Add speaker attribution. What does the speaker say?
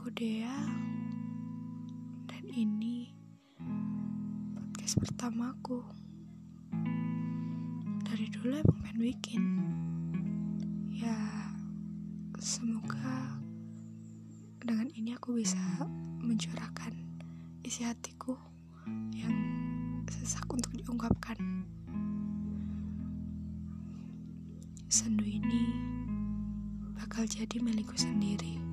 Speaker 1: Aku Dea. Dan ini podcast pertamaku. Dari dulu emang pengen bikin ya semoga dengan ini aku bisa mencurahkan isi hatiku yang sesak untuk diungkapkan. Sendu ini bakal jadi milikku sendiri.